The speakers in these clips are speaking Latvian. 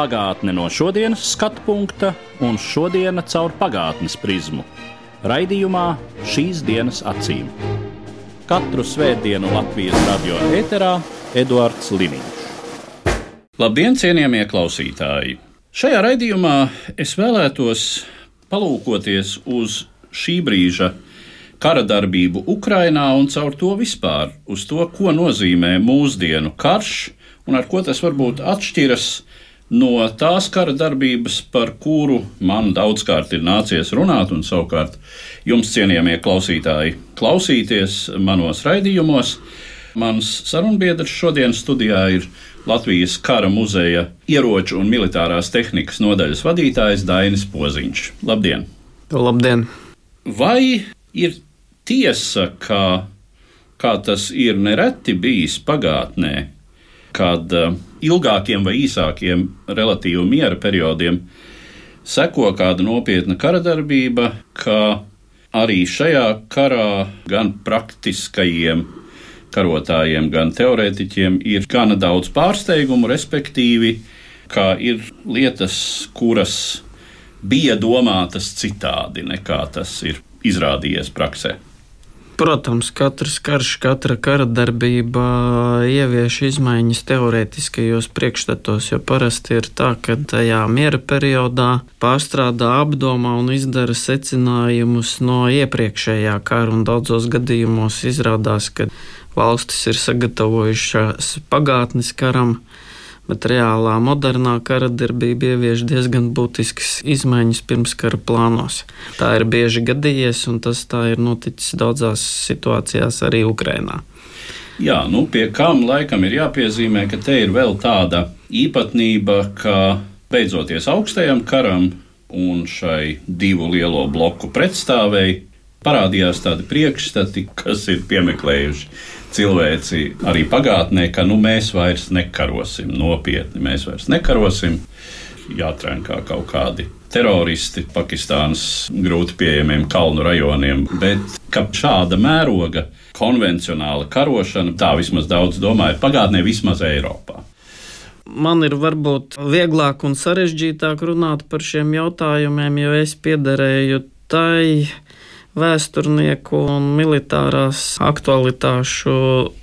Pagātne no šodienas skatu punkta un šodienas caur pagātnes prizmu. Raidījumā šīs dienas acīm. Katru svētdienu Latvijas radio eterā Eduards Liniņš. Labdien, cienījamie klausītāji! Šajā raidījumā es vēlētos palūkoties uz šī brīža kara darbību Ukrajinā un caur to vispār uz to, ko nozīmē mūsdienu karš un ar ko tas varbūt atšķiras no tās kara darbības, par kuru man daudzkārt ir nācies runāt, un savukārt jums, cienījamie klausītāji, klausīties manos raidījumos. Mans sarunbiedrs šodienas studijā ir Latvijas kara muzeja ieroču un militārās tehnikas nodaļas vadītājs Dainis Poziņš. Labdien! Labdien! Vai ir tiesa, ka, kā tas ir nereti bijis pagātnē, kad uh, ilgākiem vai īsākiem relatīvu miera periodiem seko kāda nopietna kara darbība, ka arī šajā karā gan praktiskajiem karotājiem, gan teorētiķiem ir gana daudz pārsteigumu, respektīvi, ka ir lietas, kuras bija domātas citādi nekā tas ir izrādījies praksē. Protams, katrs karš, katra kara darbība ievieš izmaiņas teorētiskajos priekšstatos, jo parasti ir tā, ka tajā miera periodā pārstrādā, apdomā un izdara secinājumus no iepriekšējā kara, un daudzos gadījumos izrādās, ka valstis ir sagatavojušās pagātnes karam, bet reālā modernā kara darbība ievieš diezgan būtiskas izmaiņas pirmskara plānos. Tā ir bieži gadījies, un tas tā ir noticis daudzās situācijās arī Ukrainā. Jā, nu pie kam laikam ir jāpiezīmē, ka te ir vēl tāda īpatnība, ka beidzoties augstajam karam un šai divu lielo bloku pretstāvēji, parādījās tādi priekšstati, kas ir piemeklējuši cilvēci arī pagātnē, ka nu, mēs vairs nekarosim nopietni, mēs vairs nekarosim. Jātrenkā kaut kādi teroristi Pakistānas grūti pieejamiem kalnu rajoniem, bet ka šāda mēroga konvencionāla karošana, tā vismaz daudz domāja, pagātnē vismaz Eiropā. Man ir varbūt vieglāk un sarežģītāk runāt par šiem jautājumiem, jo es piederēju tai vēsturnieku un militārās aktualitāšu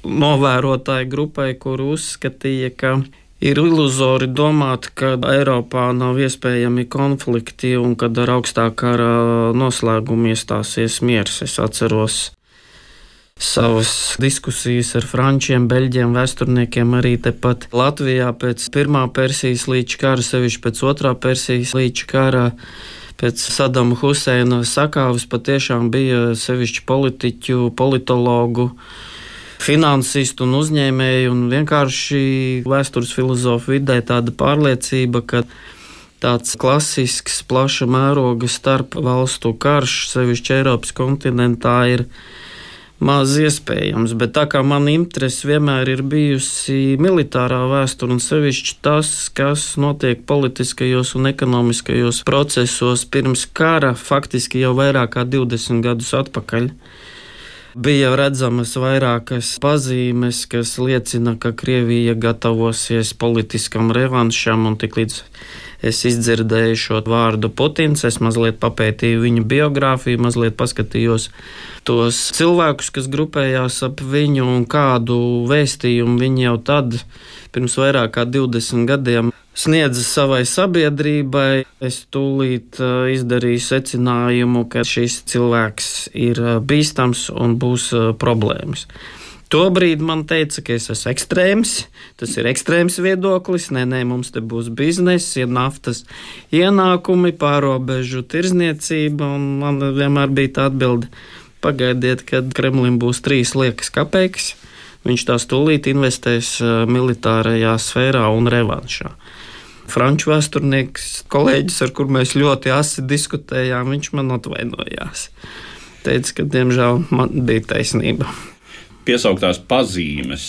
novērotāju grupai, kur uzskatīja, ka ir iluzori domāt, ka Eiropā nav iespējami konflikti un kad ar augstā kara noslēgumu iestāsies miers. Es atceros savas diskusijas ar frančiem, beļģiem, vēsturniekiem arī tepat Latvijā pēc pirmā Persijas līča kara, sevišķi pēc otrā Persijas līča kara pēc Sadama Huseina sakāves patiešām bija sevišķi politiķu, politologu, finansistu un uzņēmēju, un vienkārši vēstures filozofu vidē tāda pārliecība, ka tāds klasisks, plaša mēroga starp valstu karš, sevišķi Eiropas kontinentā, ir maz iespējams. Bet tā kā man interese vienmēr ir bijusi militārā vēsture un sevišķi tas, kas notiek politiskajos un ekonomiskajos procesos pirms kara, faktiski jau vairāk kā 20 gadus atpakaļ. Bija redzamas vairākas pazīmes, kas liecina, ka Krievija gatavosies politiskam revanšam un tiklīdz es izdzirdēju šo vārdu Putins, es mazliet papētīju viņa biogrāfiju, mazliet paskatījos tos cilvēkus, kas grupējās ap viņu un kādu vēstījumu viņi jau tad, pirms vairāk kā 20 gadiem, sniedza savai sabiedrībai. Es tūlīt izdarīju secinājumu, ka šis cilvēks ir bīstams un būs problēmas. Tobrīd man teica, ka es esmu ekstrēms, tas ir ekstrēms viedoklis. Nē, nē, mums te būs biznesa, ir naftas ienākumi, pārobežu tirzniecība. Man vienmēr bija tā atbilde, pagaidiet, kad Kremlim būs trīs liekas kapeikas. Viņš tās tūlīt investēs militārajā sfērā un revanšā. franču vēsturnieks, kolēģis, ar kur mēs ļoti asi diskutējām, viņš man atvainojās. Teica, ka diemžēl man bija taisnība. Piesauktās pazīmes.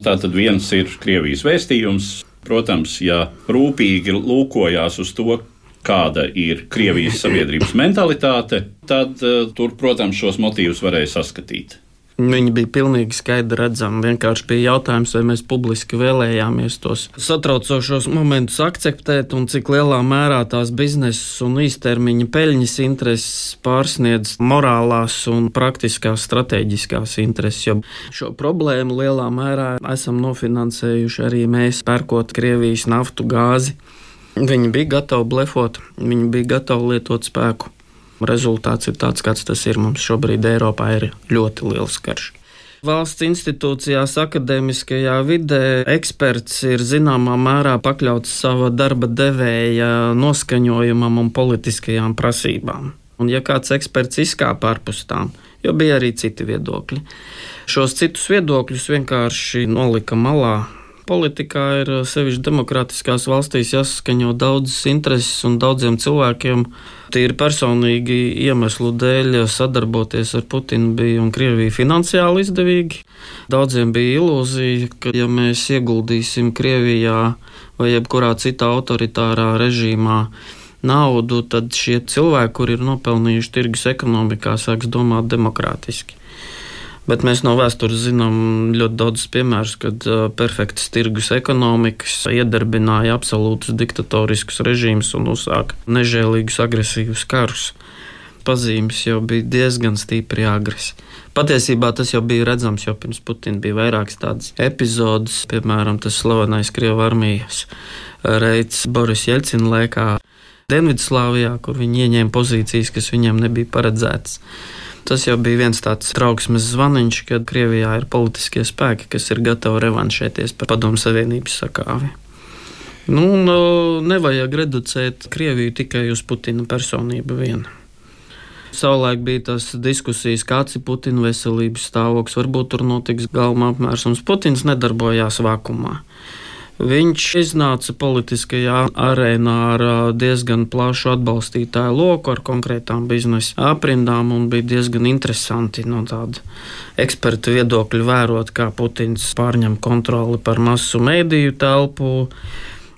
Tā tad viens ir Krievijas vēstījums. Protams, ja rūpīgi lūkojās uz to, kāda ir Krievijas sabiedrības mentalitāte, tad uh, tur, protams, šos motīvus varēja saskatīt. Viņi bija pilnīgi skaidri redzami. Vienkārši bija jautājums, vai mēs publiski vēlējāmies tos satraucošos momentus akceptēt, un cik lielā mērā tās biznesa un īstermiņa peļņas intereses pārsniedz morālās un praktiskās strateģiskās intereses. Jo šo problēmu lielā mērā esam nofinansējuši arī mēs, pērkot Krievijas naftu, gāzi. Viņi bija gatavi blefot, viņi bija gatavi lietot spēku. Rezultāts ir tāds, kāds tas ir. Mums šobrīd Eiropā ir ļoti liels karš. Valsts institūcijās, akadēmiskajā vidē eksperts ir zināmā mērā pakļauts sava darba devēja noskaņojumam un politiskajām prasībām. Un, ja kāds eksperts izkāpa ārpus tām, jo bija arī citi viedokļi, šos citus viedokļus vienkārši nolika malā politikā ir sevišķi demokrātiskās valstīs jāsaskaņo daudzas intereses un daudziem cilvēkiem. Tīri personīgi iemeslu dēļ sadarboties ar Putinu bija un Krieviju finansiāli izdevīgi. Daudziem bija ilūzija, ka ja mēs ieguldīsim Krievijā vai jebkurā citā autoritārā režīmā, naudu, tad šie cilvēki, kuri ir nopelnījuši tirgus ekonomikā, sāks domāt demokrātiski. Bet mēs no vēstures zinām ļoti daudz piemērus, kad perfektas tirgus ekonomikas iedarbināja absolūtus diktatoriskus režīmus un uzsāka nežēlīgus, agresīvus karus. Pazīmes jau bija diezgan stipri agresīvas. Patiesībā tas jau bija redzams, jo pirms Putina bija vairākas tādas epizodes, piemēram, tas slavenais Krievijas armijas reids Boris Jelcina laikā Dienvidslāvijā, kur viņi ieņēma pozīcijas, kas viņiem nebija paredzētas. Tas jau bija viens tāds trauksmes zvaniņš, kad Krievijā ir politiskie spēki, kas ir gatavi revanšēties par Padomu Savienības sakāvi. Nu, nu, nevajag reducēt Krieviju tikai uz Putina personību vienu. Savulaik bija tas diskusijas, kāds ir Putina veselības stāvoklis. Varbūt tur notiks galma apmērsums. Putins nedarbojās vakumā. Viņš iznāca politiskajā arēnā ar diezgan plašu atbalstītāju loku, ar konkrētām biznesa aprindām, un bija diezgan interesanti no tāda eksperta viedokļa vērot, kā Putins pārņem kontroli par masu mediju telpu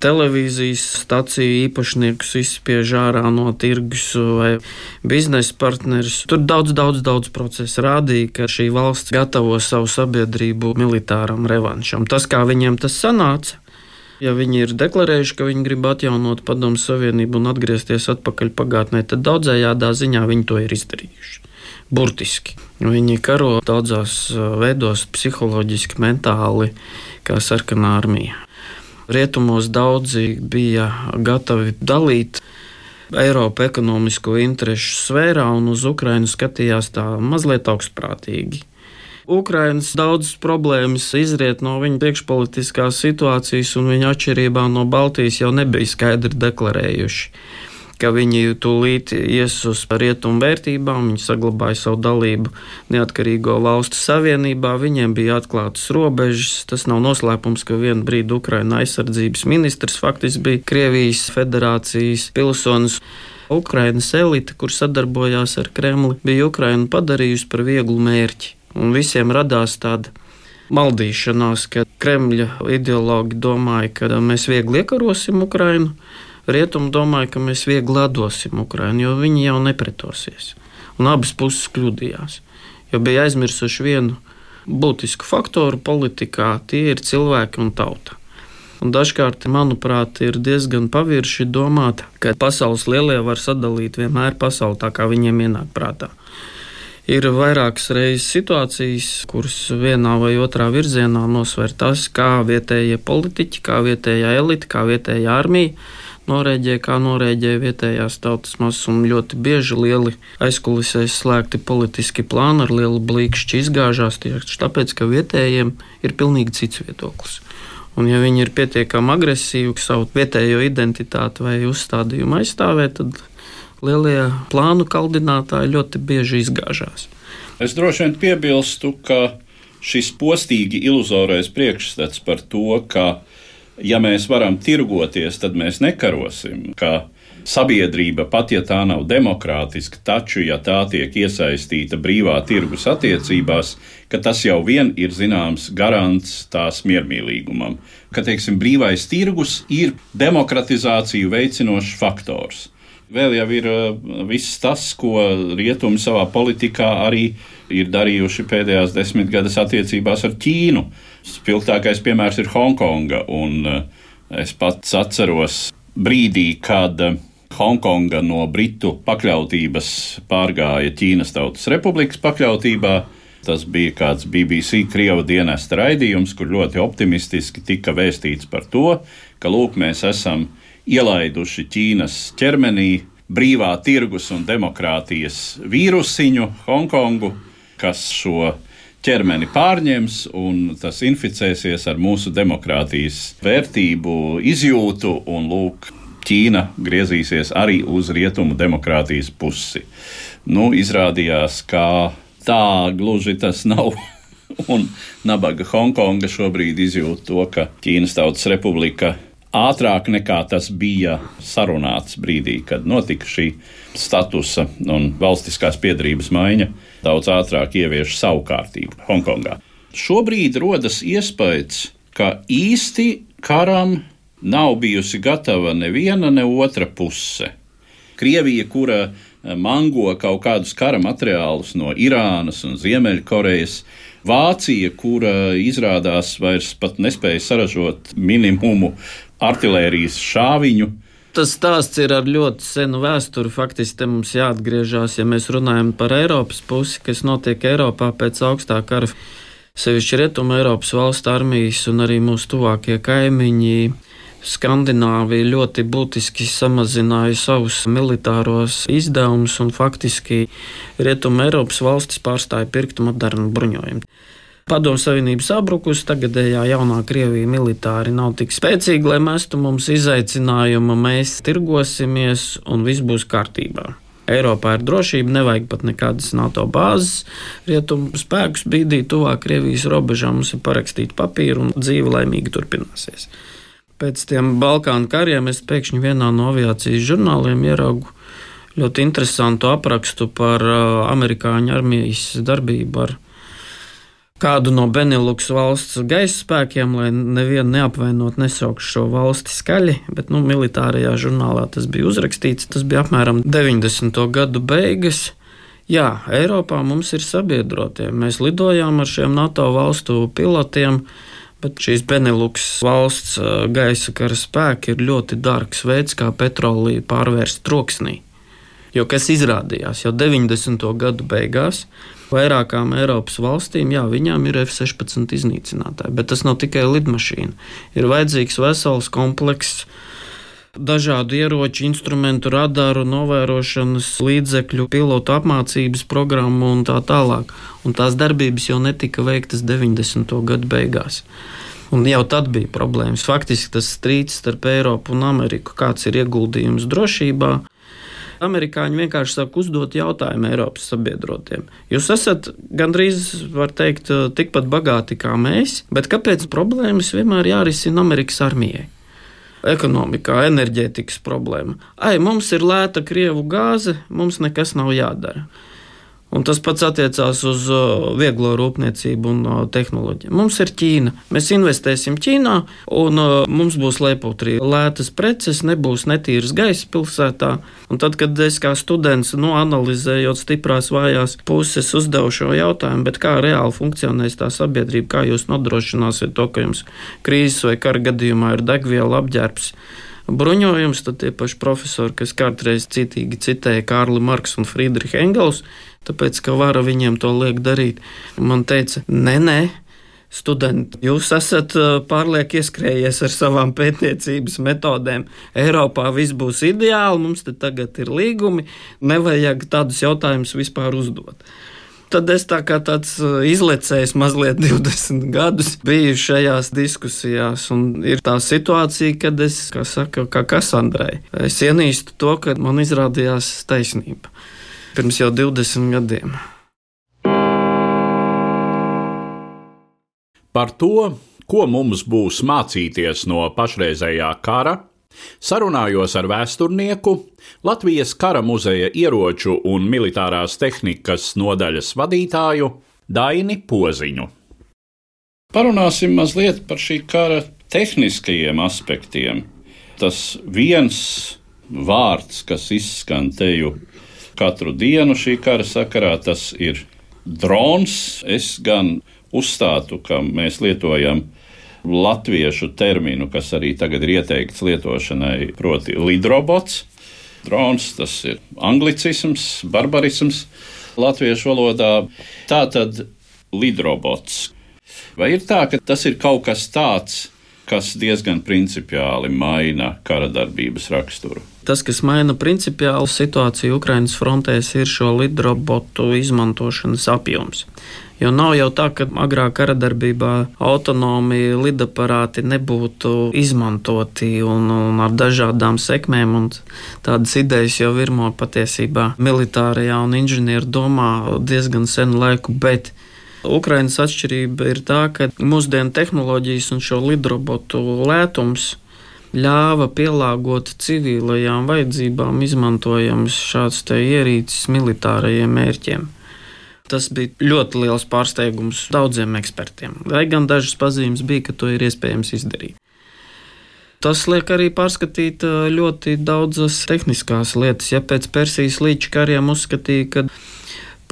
televīzijas staciju īpašniekus izspiež ārā no tirgus vai biznesa partneris. Tur daudz, daudz, daudz procesu rādīja, ka šī valsts gatavo savu sabiedrību militāram revanšam. Tas, kā viņiem tas sanāca, Ja viņi ir deklarējuši, ka viņi grib atjaunot Padomu Savienību un atgriezties atpakaļ pagātnē, tad daudzējādā ziņā viņi to ir izdarījuši. Burtiski. Viņi karo daudzās veidos, psiholoģiski, mentāli, kā sarkanā armija. Rietumos daudzi bija gatavi dalīt Eiropu ekonomisko interešu sfērā, un uz Ukrajinu skatījās tā mazliet augstprātīgi. Ukrainas daudzas problēmas izriet no viņa priekšpolitiskās situācijas, un viņa atšķirībā no Baltijas jau nebija skaidri deklarējuši ka viņi tūlīt ies uz rietumu vērtībām, viņi saglabāja savu dalību neatkarīgo valstu savienībā, viņiem bija atklātas robežas. Tas nav noslēpums, ka vienu brīdi Ukraina aizsardzības ministrs faktiski bija Krievijas federācijas pilsonis. Ukrainas elite, kur sadarbojās ar Kremli, bija Ukrainu padarījusi par vieglu mērķi un visiem radās tāda maldīšanās, ka Kremļa ideologi domāja, ka mēs viegli iekarosim Ukrainu. Rietumi domāja, ka mēs viegli atdosim Ukrainu, jo viņi jau nepretosies. Un abas puses kļūdījās, jo bija aizmirsuši vienu būtisku faktoru politikā - tie ir cilvēki un tauta. Un dažkārt, manuprāt, ir diezgan pavirši domāt, ka pasaules lielie var sadalīt vienmēr pasauli tā, kā viņiem ienāk prātā. Ir vairākas reizes situācijas, kuras vienā vai otrā virzienā nosver tas, kā vietējie politiķi, kā vietējā elite, kā vietējā armija norēģē, kā norēģē vietējās tautas masas, un ļoti bieži lieli aizkulisēs slēgti politiski plāni ar lielu blīkšķi izgāžās tieši tāpēc, ka vietējiem ir pilnīgi cits viedoklis. Un, ja viņi ir pietiekami agresīvi savu vietējo identitāti vai uzstādījumu aizstāvēt, tad lielie plānu kaldinātāji ļoti bieži izgāžās. Es droši vien piebilstu, ka šis postīgi iluzorais priekšstats par to, ka ja mēs varam tirgoties, tad mēs nekarosim. Ka sabiedrība, pat ja tā nav demokrātiska, taču, ja tā tiek iesaistīta brīvā tirgus attiecībās, ka tas jau vien ir zināms garants tās miermīlīgumam. Ka, teiksim, brīvais tirgus ir demokratizāciju veicinošs faktors. Vēl jau ir uh, viss tas, ko rietumi savā politikā arī ir darījuši pēdējās desmitgades attiecībās ar Ķīnu. Spilgtākais piemērs ir Hongkonga, un uh, es pats atceros brīdī, kad uh, Hongkonga no Britu pakļautības pārgāja Ķīnas Tautas Republikas pakļautībā. Tas bija kāds BBC Krievijas dienesta raidījums, kur ļoti optimistiski tika vēstīts par to, ka lūk, mēs esam ielaiduši Ķīnas ķermenī brīvā tirgus un demokrātijas vīrusiņu Hongkongu, kas šo ķermeni pārņems un tas inficēsies ar mūsu demokrātijas vērtību izjūtu un lūk. Ķīna griezīsies arī uz rietumu demokrātijas pusi. Nu, izrādījās, ka tā gluži tas nav. Un nabaga Hongkonga šobrīd izjūt to, ka Ķīnas Tautas Republika ātrāk nekā tas bija sarunāts brīdī, kad notika šī statusa un valstiskās piedarības maiņa, daudz ātrāk ievieš savu kārtību Hongkongā. Šobrīd rodas iespējas, ka īsti karam nav bijusi gatava neviena, ne otra puse. Krievija, kura eh, mango kaut kādus kara materiālus no Irānas un Ziemeļkorejas, Vācija, kura izrādās vairs nespēja saražot minimumu artērijas šāviņu. Tas stāsts ir ar ļoti senu vēsturi. Faktiski mums jāatgriežas, ja mēs runājam par Eiropas pusi, kas notiek Eiropā pēc augstā kara. Sevišķi Rietumē Eiropas valstu armijas un arī mūsu tuvākie kaimiņi Skandināvija ļoti būtiski samazināja savus militāros izdevumus, un faktiski Rietumē Eiropas valstis pārstāja pirkt modernu bruņojumu. Padomu Savienības sabrukus, tagadējā jaunā Krievija militāri nav tik spēcīga, lai mestu mums izaicinājumu, mēs tirgosimies un viss būs kārtībā. Eiropā ir drošība, nevajag pat nekādas NATO bāzes. Rietumu spēkus bīdīt tuvāk Krievijas robežām, mums ir parakstīta papīra un dzīve laimīgi turpināsies. Pēc tiem Balkānu kariem es pēkšņi vienā no aviācijas žurnāliem ieraugu ļoti interesantu aprakstu par uh, amerikāņu armijas darbību ar kādu no Beneluks valsts gaisa spēkiem, lai nevienu neapvainot, nesaukšu šo valsti skaļi, bet nu, militārajā žurnālā tas bija uzrakstīts. Tas bija apmēram 90. gadu beigas. Jā, Eiropā mums ir sabiedrotie. Mēs lidojām ar šiem NATO valstu pilotiem. Bet šīs Beneluks valsts gaisa kara spēki ir ļoti dārgs veids, kā petrolīdu pārvērst troksnī. Jo kas izrādījās jau 90. gadu beigās, vairākām Eiropas valstīm, jā, viņām ir F-16 iznīcinātāji, bet tas nav tikai lidmašīna. Ir vajadzīgs vesels komplekss dažādu ieroču, instrumentu, radaru, novērošanas līdzekļu, pilotu apmācības programmu un tā tālāk. Un tās darbības jau netika veiktas 90. gadu beigās. Un jau tad bija problēmas. Faktiski tas strīds starp Eiropu un Ameriku, kāds ir ieguldījums drošībā. Amerikāņi vienkārši sāk uzdot jautājumu Eiropas sabiedrotiem. Jūs esat gandrīz, var teikt, tikpat bagāti kā mēs, bet kāpēc problēmas vienmēr jārisina Amerikas armijai? ekonomikā, enerģētikas problēma. Ai, mums ir lēta krievu gāze, mums nekas nav jādara. Un tas pats attiecās uz vieglo rūpniecību un tehnoloģiju. Mums ir Ķīna. Mēs investēsim Ķīnā, un mums būs leputri lētas preces, nebūs netīras gaisa pilsētā. Un tad, kad es kā students, nu, analizējot stiprās, vājās puses, uzdevu šo jautājumu, kā reāli funkcionēs tā sabiedrība, kā jūs nodrošināsiet to, ka jums krīzes vai kara gadījumā ir degviela apģērbs bruņojums, tad tie paši profesori, kas kādreiz citīgi citēja Kārli Marks un Friedrichs Engels, tāpēc ka vara viņiem to liek darīt, man teica, nē, nē. Studenti, jūs esat pārlieku ieskrējies ar savām pētniecības metodēm. Eiropā viss būs ideāli, mums te tagad ir līgumi, nevajag tādus jautājumus vispār uzdot tad es tā kā tāds izlecējis mazliet 20 gadus biju šajās diskusijās. Un ir tā situācija, kad es, kā saka, kā Kasandrai, es ienīstu to, ka man izrādījās taisnība pirms jau 20 gadiem. Par to, ko mums būs mācīties no pašreizējā kara, sarunājos ar vēsturnieku, Latvijas kara muzeja ieroču un militārās tehnikas nodaļas vadītāju Daini Poziņu. Parunāsim mazliet par šī kara tehniskajiem aspektiem. Tas viens vārds, kas izskan teju katru dienu šī kara sakarā, tas ir drons. Es gan uzstātu, ka mēs lietojam latviešu terminu, kas arī tagad ir ieteikts lietošanai, proti, lidrobots. Drons tas ir anglicisms, barbarisms latviešu valodā. Tā tad lidrobots. Vai ir tā, ka tas ir kaut kas tāds, kas diezgan principiāli maina kara darbības raksturu? Tas, kas maina principiālu situāciju Ukraiņas frontēs, ir šo lidrobotu izmantošanas apjoms. Jo nav jau tā, ka agrāk kara darbībā autonomi lidaparāti nebūtu izmantoti un, un ar dažādām sekmēm. Tādas idejas jau virmo patiesībā militārajā un inženieru domā diezgan senu laiku. Bet Ukraiņas atšķirība ir tā, ka mūsdienu tehnoloģijas un šo lidrobotu lētums ļāva pielāgot civilajām vajadzībām izmantojams šāds ierīcis militārajiem mērķiem. Tas bija ļoti liels pārsteigums daudziem ekspertiem, lai gan dažas pazīmes bija, ka to ir iespējams izdarīt. Tas liek arī pārskatīt ļoti daudzas tehniskās lietas. Ja pēc Persijas līča kariem uzskatīja, ka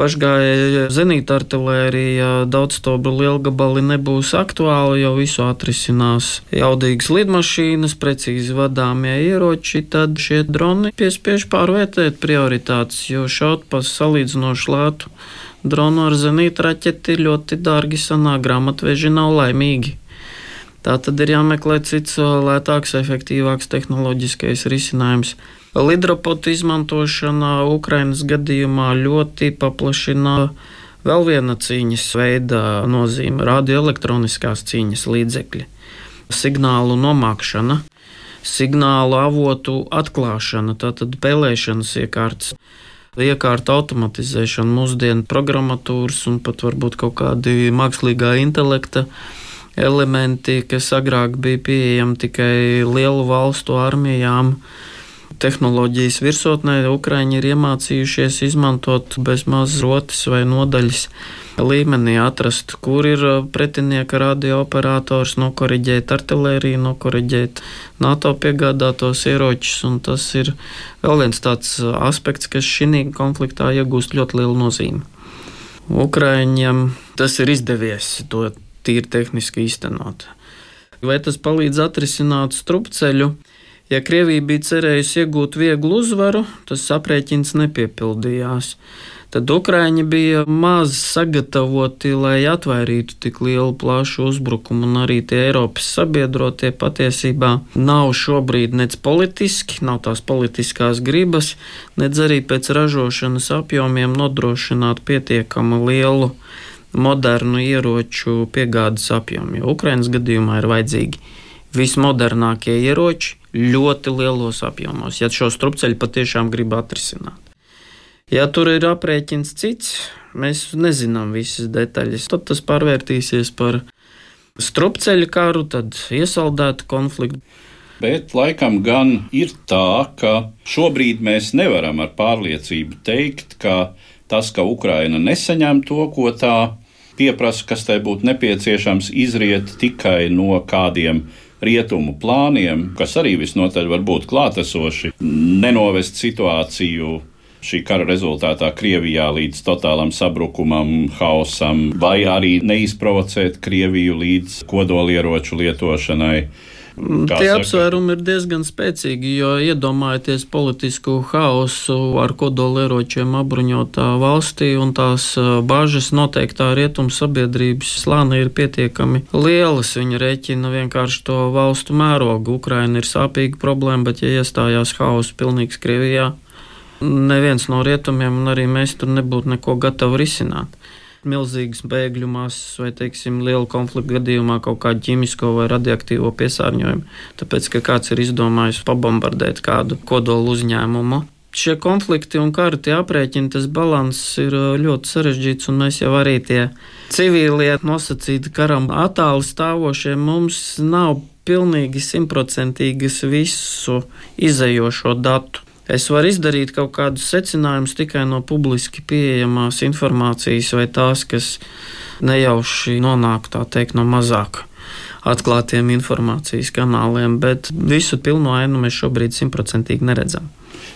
pašgājēja zenīta artilērija, daudzstobra lielgabali nebūs aktuāli, jo visu atrisinās jaudīgas lidmašīnas, precīzi vadāmie ieroči, tad šie droni piespiež pārvērtēt prioritātes, jo šaut pa salīdzinoši lētu dronu ar zenīta raķeti ļoti dārgi sanāk, grāmatveži nav laimīgi. Tā tad ir jāmeklē cits lētāks, efektīvāks tehnoloģiskais risinājums. Lidropotu izmantošana Ukrainas gadījumā ļoti paplašina vēl viena cīņas veida nozīme - radioelektroniskās cīņas līdzekļi, signālu nomākšana, signālu avotu atklāšana, tātad pelēšanas iekārtas iekārta automatizēšana, mūsdienu programmatūras un pat varbūt kaut kādi mākslīgā intelekta elementi, kas agrāk bija pieejami tikai lielu valstu armijām. Tehnoloģijas virsotnē Ukraiņi ir iemācījušies izmantot bez mazas rotas vai nodaļas līmenī atrast, kur ir uh, pretinieka radiooperators, nokoriģēt artēriju, nokoriģēt NATO piegādātos ieročus. Tas ir vēl viens tāds uh, aspekts, kas šī konfliktā iegūst ļoti lielu nozīmi. Ukraiņiem tas ir izdevies to tīri tehniski īstenot. Vai tas palīdz atrisināt strupceļu? Ja Krievija bija cerējusi iegūt vieglu uzvaru, tas aprēķins nepiepildījās. Tad Ukrāņi bija maz sagatavoti, lai atvairītu tik lielu plašu uzbrukumu, un arī tie Eiropas sabiedrotie patiesībā nav šobrīd nec politiski, nav tās politiskās gribas, nec arī pēc ražošanas apjomiem nodrošināt pietiekami lielu modernu ieroču piegādes apjomu, jo Ukraiņas gadījumā ir vajadzīgi vismodernākie ieroči ļoti lielos apjomos, ja šo strupceļu patiešām grib atrisināt. Ja tur ir aprēķins cits, mēs nezinām visas detaļas. Tad tas pārvērtīsies par strupceļa karu, tad iesaldētu konfliktu. Bet laikam gan ir tā, ka šobrīd mēs nevaram ar pārliecību teikt, ka tas, ka Ukraina nesaņem to, ko tā pieprasa, kas tai būtu nepieciešams, izriet tikai no kādiem rietumu plāniem, kas arī visnotaļ var būt klātesoši, nenovest situāciju šī kara rezultātā Krievijā līdz totālam sabrukumam, haosam, vai arī neizprovocēt Krieviju līdz kodolieroču lietošanai. Kā Tie saka? apsvērumi ir diezgan spēcīgi, jo iedomājieties politisku haosu ar kodolieročiem apbruņotā valstī, un tās bažas noteiktā rietumu sabiedrības slānī ir pietiekami lielas. Viņi rēķina vienkārši to valstu mērogu. Ukraina ir sāpīga problēma, bet ja iestājās haoss pilnīgs Krievijā, neviens no rietumiem, un arī mēs tur nebūtu neko gatavi risināt. Milzīgas bēgļu masas vai, teiksim, liela konflikta gadījumā kaut kādu ķīmisko vai radioaktīvo piesārņojumu, tāpēc, ka kāds ir izdomājis pabombardēt kādu kodolu uzņēmumu. šie konflikti un kari, tie aprēķini, tas balanss ir ļoti sarežģīts, un mēs jau arī tie civilie nosacīti karam attāli stāvošie mums nav pilnīgi simtprocentīgas visu izējošo datu. Es varu izdarīt kaut kādus secinājumus tikai no publiski pieejamās informācijas vai tās, kas nejauši nonāk tā teikt no mazāk atklātiem informācijas kanāliem, bet visu pilno ainu mēs šobrīd simtprocentīgi neredzam.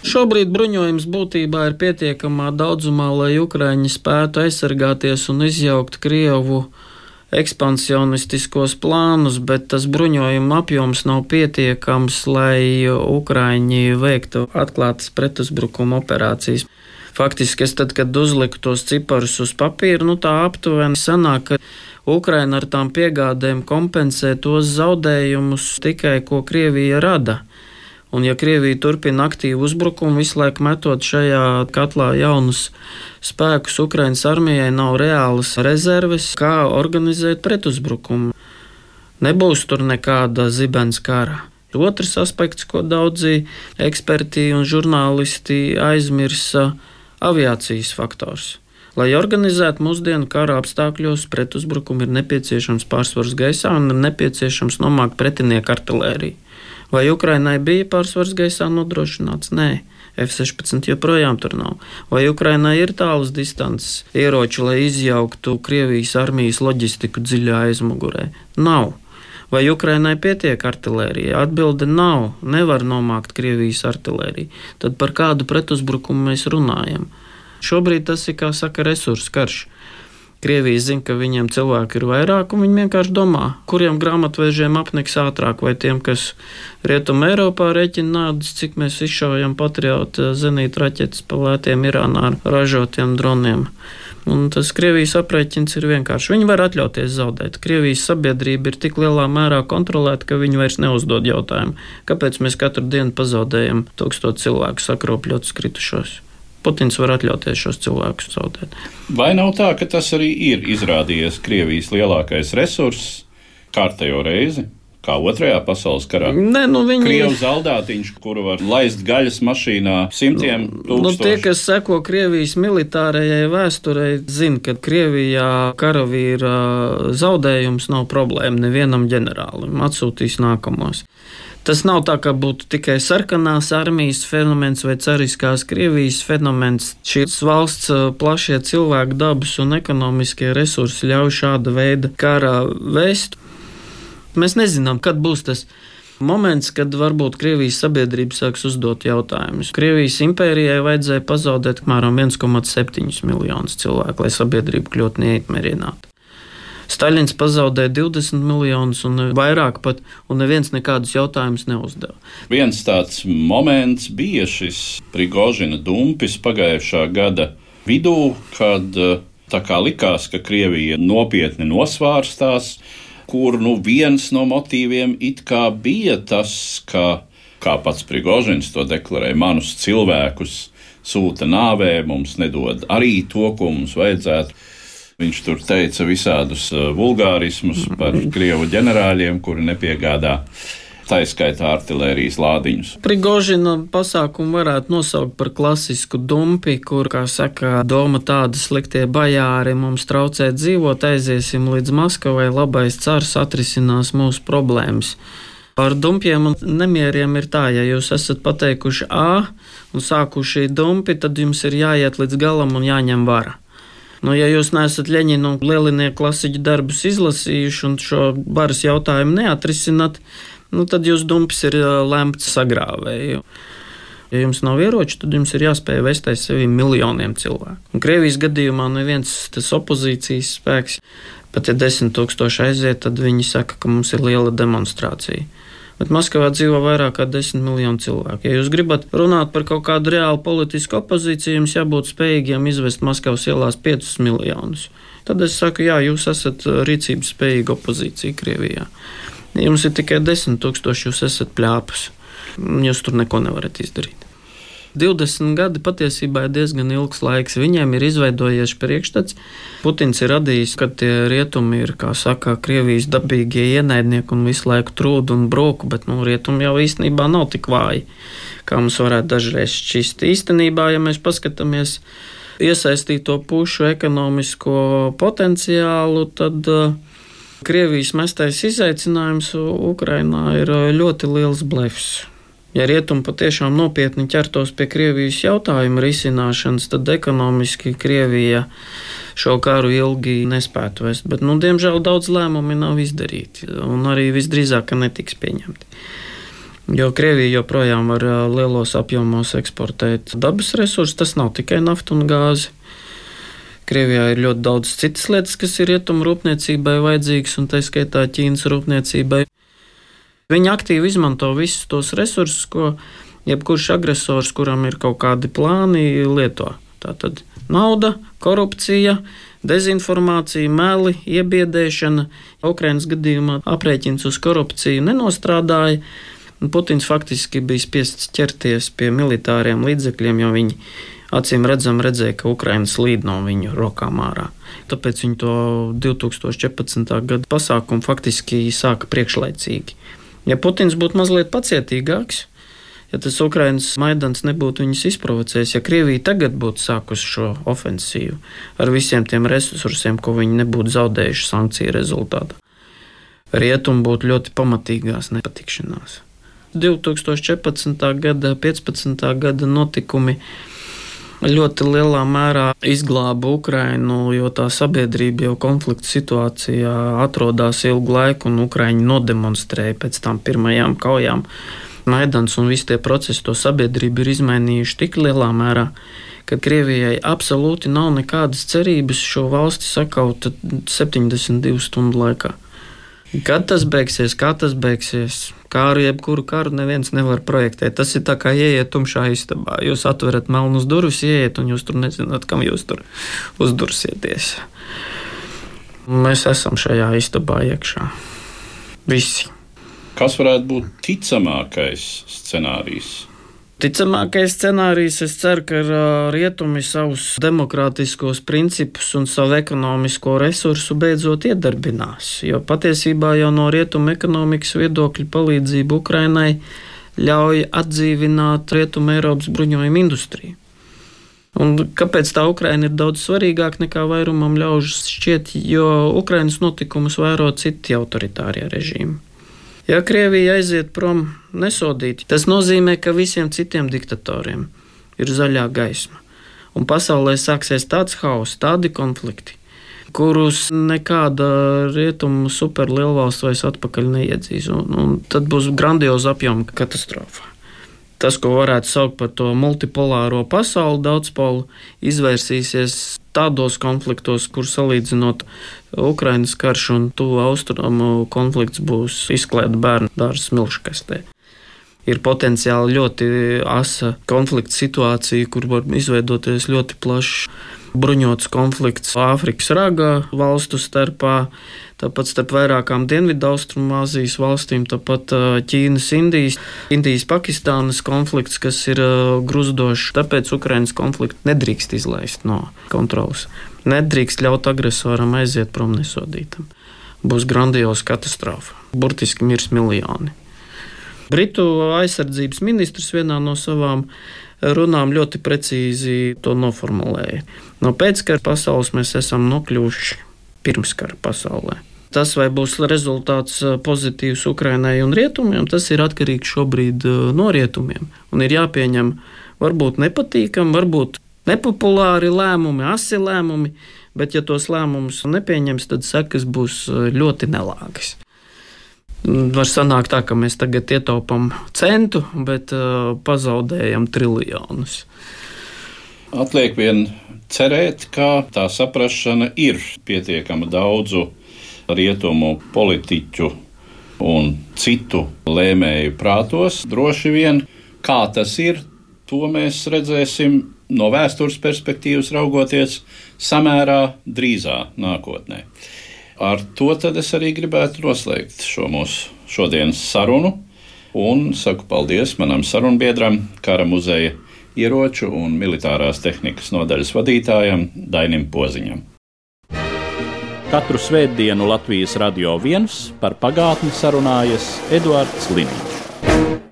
Šobrīd bruņojums būtībā ir pietiekamā daudzumā, lai Ukraiņi spētu aizsargāties un izjaukt Krievu ekspansionistiskos plānus, bet tas bruņojuma apjoms nav pietiekams, lai Ukraiņi veiktu atklātas pretuzbrukuma operācijas. Faktiski, es tad, kad uzliku tos ciparus uz papīra, nu tā aptuveni sanāk, ka Ukraina ar tām piegādēm kompensē tos zaudējumus tikai, ko Krievija rada. Un, ja Krievija turpina aktīvu uzbrukumu, visu laiku metot šajā katlā jaunus spēkus, Ukraiņas armijai nav reālas rezerves, kā organizēt pretuzbrukumu. Nebūs tur nekāda zibens kara. Otrs aspekts, ko daudzi eksperti un žurnālisti aizmirsa, ir aviācijas faktors. Lai organizētu mūsdienu kara apstākļos, pretuzbrukumu ir nepieciešams pārsvars gaisā un ir nepieciešams nomākt pretinieku artēriju. Vai Ukrainai bija pārsvars gaisā nodrošināts? Nē. F-16 joprojām tur nav. Vai Ukrainai ir tālas distances ieroči, lai izjauktu Krievijas armijas loģistiku dziļā aizmugurē? Nav. Vai Ukrainai pietiek artērija? Atbilde nav. Nevar nomākt Krievijas artēriju. Tad par kādu pretuzbrukumu mēs runājam? Šobrīd tas ir, kā saka, resursu karš. Krievija zina, ka viņiem cilvēki ir vairāk, un viņi vienkārši domā, kuriem grāmatvežiem apniks ātrāk, vai tiem, kas Rietumē Eiropā rēķina naudas, cik mēs izšaujam patriotu eh, zenītu raķetes pa lētiem Irānā ar ražotiem droniem. Un tas Krievijas aprēķins ir vienkārši. Viņi var atļauties zaudēt. Krievijas sabiedrība ir tik lielā mērā kontrolēta, ka viņi vairs neuzdod jautājumu, kāpēc mēs katru dienu pazaudējam tūkstošu cilvēku sakropļotus kritušos. Putins var atļauties šos cilvēkus zaudēt. Vai nav tā, ka tas arī ir izrādījies Krievijas lielākais resurss kārtējo reizi? Kā otrajā pasaules karā. Nē, nu viņi... Krievijas zaldātiņš, kuru var laist gaļas mašīnā simtiem tūkstošu. Nu, tie, kas seko Krievijas militārajai vēsturei, zina, ka Krievijā karavīra zaudējums nav problēma nevienam ģenerālim. Atsūtīs nākamos. Tas nav tā, ka būtu tikai sarkanās armijas fenomens vai cariskās Krievijas fenomens. Šīs valsts plašie cilvēku dabas un ekonomiskie resursi ļauj šāda veida karā vēst. Mēs nezinām, kad būs tas moments, kad varbūt Krievijas sabiedrība sāks uzdot jautājumus. Krievijas impērijai vajadzēja pazaudēt apmēram 1,7 miljonus cilvēku, lai sabiedrība kļūtu neatmierināta. Staļins pazaudēja 20 miljonus un vairāk pat, un neviens nekādus jautājumus neuzdeva. Viens tāds moments bija šis Prigožina dumpis pagājušā gada vidū, kad eh, tā kā likās, ka Krievija nopietni nosvārstās, kur nu viens no motīviem it kā bija tas, ka, kā pats Prigožins to deklarēja, manus cilvēkus sūta nāvē, mums nedod arī to, ko mums vajadzētu. Viņš tur teica visādus uh, vulgārismus par krievu ģenerāļiem, kuri nepiegādā tā izskaitā artērijas lādiņus. Prigožina pasākumu varētu nosaukt par klasisku dumpi, kur, kā saka, doma tāda sliktie bajāri mums traucē dzīvot, aiziesim līdz Maskavai, labais cars atrisinās mūsu problēmas. Par dumpiem un nemieriem ir tā, ja jūs esat pateikuši A un sākuši dumpi, tad jums ir jāiet līdz galam un jāņem vara. Nu, ja jūs neesat Leņķina un Lielinieku klasiķu darbus izlasījuši un šo varas jautājumu neatrisināt, nu, tad jūs dumpis ir lemts sagrāvēju. Ja jums nav ieroči, tad jums ir jāspēj vest aiz sevi miljoniem cilvēku. Un Krievijas gadījumā neviens tas opozīcijas spēks, pat ja desmit tūkstoši aiziet, tad viņi saka, ka mums ir liela demonstrācija bet Maskavā dzīvo vairāk kā 10 miljonu cilvēku. Ja jūs gribat runāt par kaut kādu reālu politisku opozīciju, jums jābūt spējīgiem izvest Maskavas ielās 5 miljonus. Tad es saku, jā, jūs esat uh, rīcības spējīga opozīcija Krievijā. Jums ir tikai 10 tūkstoši, jūs esat pļāpus. Jūs tur neko nevarat izdarīt. 20 gadi patiesībā ir diezgan ilgs laiks. Viņiem ir izveidojies priekšstats. Putins ir radījis, ka tie rietumi ir, kā saka, Krievijas dabīgie ienaidnieki un visu laiku trūdu un broku, bet nu, rietumi jau īstenībā nav tik vāji kā mums varētu dažreiz šķist. Īstenībā, ja mēs paskatāmies iesaistīto pušu ekonomisko potenciālu, tad uh, Krievijas mestais izaicinājums Ukrainā ir ļoti liels blefs. Ja rietumi patiešām nopietni ķertos pie Krievijas jautājuma risināšanas, tad ekonomiski Krievija šo karu ilgi nespētu vest. Bet, nu, diemžēl, daudz lēmumi nav izdarīti, un arī visdrīzāk netiks pieņemti. Jo Krievija joprojām var lielos apjomos eksportēt dabas resursus, tas nav tikai nafta un gāze. Krievijā ir ļoti daudz citas lietas, kas ir rietumu rūpniecībai vajadzīgas, un tā skaitā Ķīnas rūpniecībai. Viņi aktīvi izmanto visus tos resursus, ko jebkurš agresors, kuram ir kaut kādi plāni, lieto. Tātad nauda, korupcija, dezinformācija, meli, iebiedēšana. Ukraiņas gadījumā aprēķins uz korupciju nenostrādāja. Putins faktiski bija spiests ķerties pie militāriem līdzekļiem, jo viņi acīm redzam redzēja, ka Ukraiņa slīd no viņu rokām ārā. Tāpēc viņi to 2014. gada pasākumu faktiski sāka priekšlaicīgi. Ja Putins būtu mazliet pacietīgāks, ja tas Ukraiņas maidans nebūtu viņus izprovocējis, ja Krievija tagad būtu sākusi šo ofensīvu ar visiem tiem resursiem, ko viņi nebūtu zaudējuši sankciju rezultātā, rietumi būtu ļoti pamatīgās nepatikšanās. 2014. gada, 15. gada notikumi ļoti lielā mērā izglāba Ukrainu, jo tā sabiedrība jau konflikta situācijā atrodas ilgu laiku, un Ukraiņi nodemonstrēja pēc tam pirmajām kaujām. Maidans un visi tie procesi to sabiedrību ir izmainījuši tik lielā mērā, ka Krievijai absolūti nav nekādas cerības šo valsti sakaut 72 stundu laikā. Kad tas beigsies, kā tas beigsies, kāru, jebkuru karu neviens nevar projektēt. Tas ir tā kā ieiet tumšā istabā. Jūs atverat melnus durvis, ieiet, un jūs tur nezināt, kam jūs tur uzdursieties. Mēs esam šajā istabā iekšā. Visi. Kas varētu būt ticamākais scenārijs? Ticamākais scenārijs, es ceru, ka rietumi savus demokrātiskos principus un savu ekonomisko resursu beidzot iedarbinās. Jo patiesībā jau no rietumu ekonomikas viedokļa palīdzība Ukrainai ļauj atdzīvināt rietumu Eiropas bruņojumu industriju. Un kāpēc tā Ukraina ir daudz svarīgāka nekā vairumam ļaužu šķiet, jo Ukrainas notikumus vēro citi autoritārie režīmi. Ja Krievija aiziet prom nesodīti, tas nozīmē, ka visiem citiem diktatoriem ir zaļā gaisma. Un pasaulē sāksies tāds hauss, tādi konflikti, kurus nekāda rietumu superlielvalsts vairs atpakaļ neiedzīs. Un, un tad būs grandioza apjoma katastrofa. Tas, ko varētu saukt par to multipolāro pasauli, daudzpolu, izvērsīsies tādos konfliktos, kur salīdzinot Ukraiņas karš un tuvu austrumu konflikts būs izklēta bērnu dārza smilškastē. Ir potenciāli ļoti asa konflikta situācija, kur var izveidoties ļoti plašs bruņots konflikts Āfrikas ragā valstu starpā, tāpat starp vairākām Dienvidu-Austrumāzijas valstīm, tāpat Ķīnas, Indijas, Indijas, Pakistānas konflikts, kas ir gruzdošs. Tāpēc Ukraiņas konfliktu nedrīkst izlaist no kontrolas. Nedrīkst ļaut agresoram aiziet prom nesodītam. Būs grandioza katastrofa. Burtiski mirs miljoni. Britu aizsardzības ministrs vienā no savām runām ļoti precīzi to noformulēja. No pēckara pasaules mēs esam nokļuvuši pirmskara pasaulē. Tas, vai būs rezultāts pozitīvs Ukrainai un rietumiem, tas ir atkarīgs šobrīd no rietumiem. Un ir jāpieņem varbūt nepatīkami, varbūt nepopulāri lēmumi, asi lēmumi, bet ja tos lēmumus nepieņems, tad sekas būs eh, ļoti nelāgas. Var sanākt tā, ka mēs tagad ietaupām centu, bet uh, pazaudējam triljonus. Atliek vien cerēt, ka tā saprāšana ir pietiekama daudzu rietumu politiķu un citu lēmēju prātos. Droši vien, kā tas ir, to mēs redzēsim no vēstures perspektīvas raugoties samērā drīzā nākotnē. Ar to es arī gribētu noslēgt šo mūsu šodienas sarunu. Un saku paldies manam sarunbiedram, Kara muzeja ieroču un militārās tehnikas nodaļas vadītājam Dainim Poziņam. Katru svētdienu Latvijas radio viens par pagātni sarunājas Eduards Liniņš.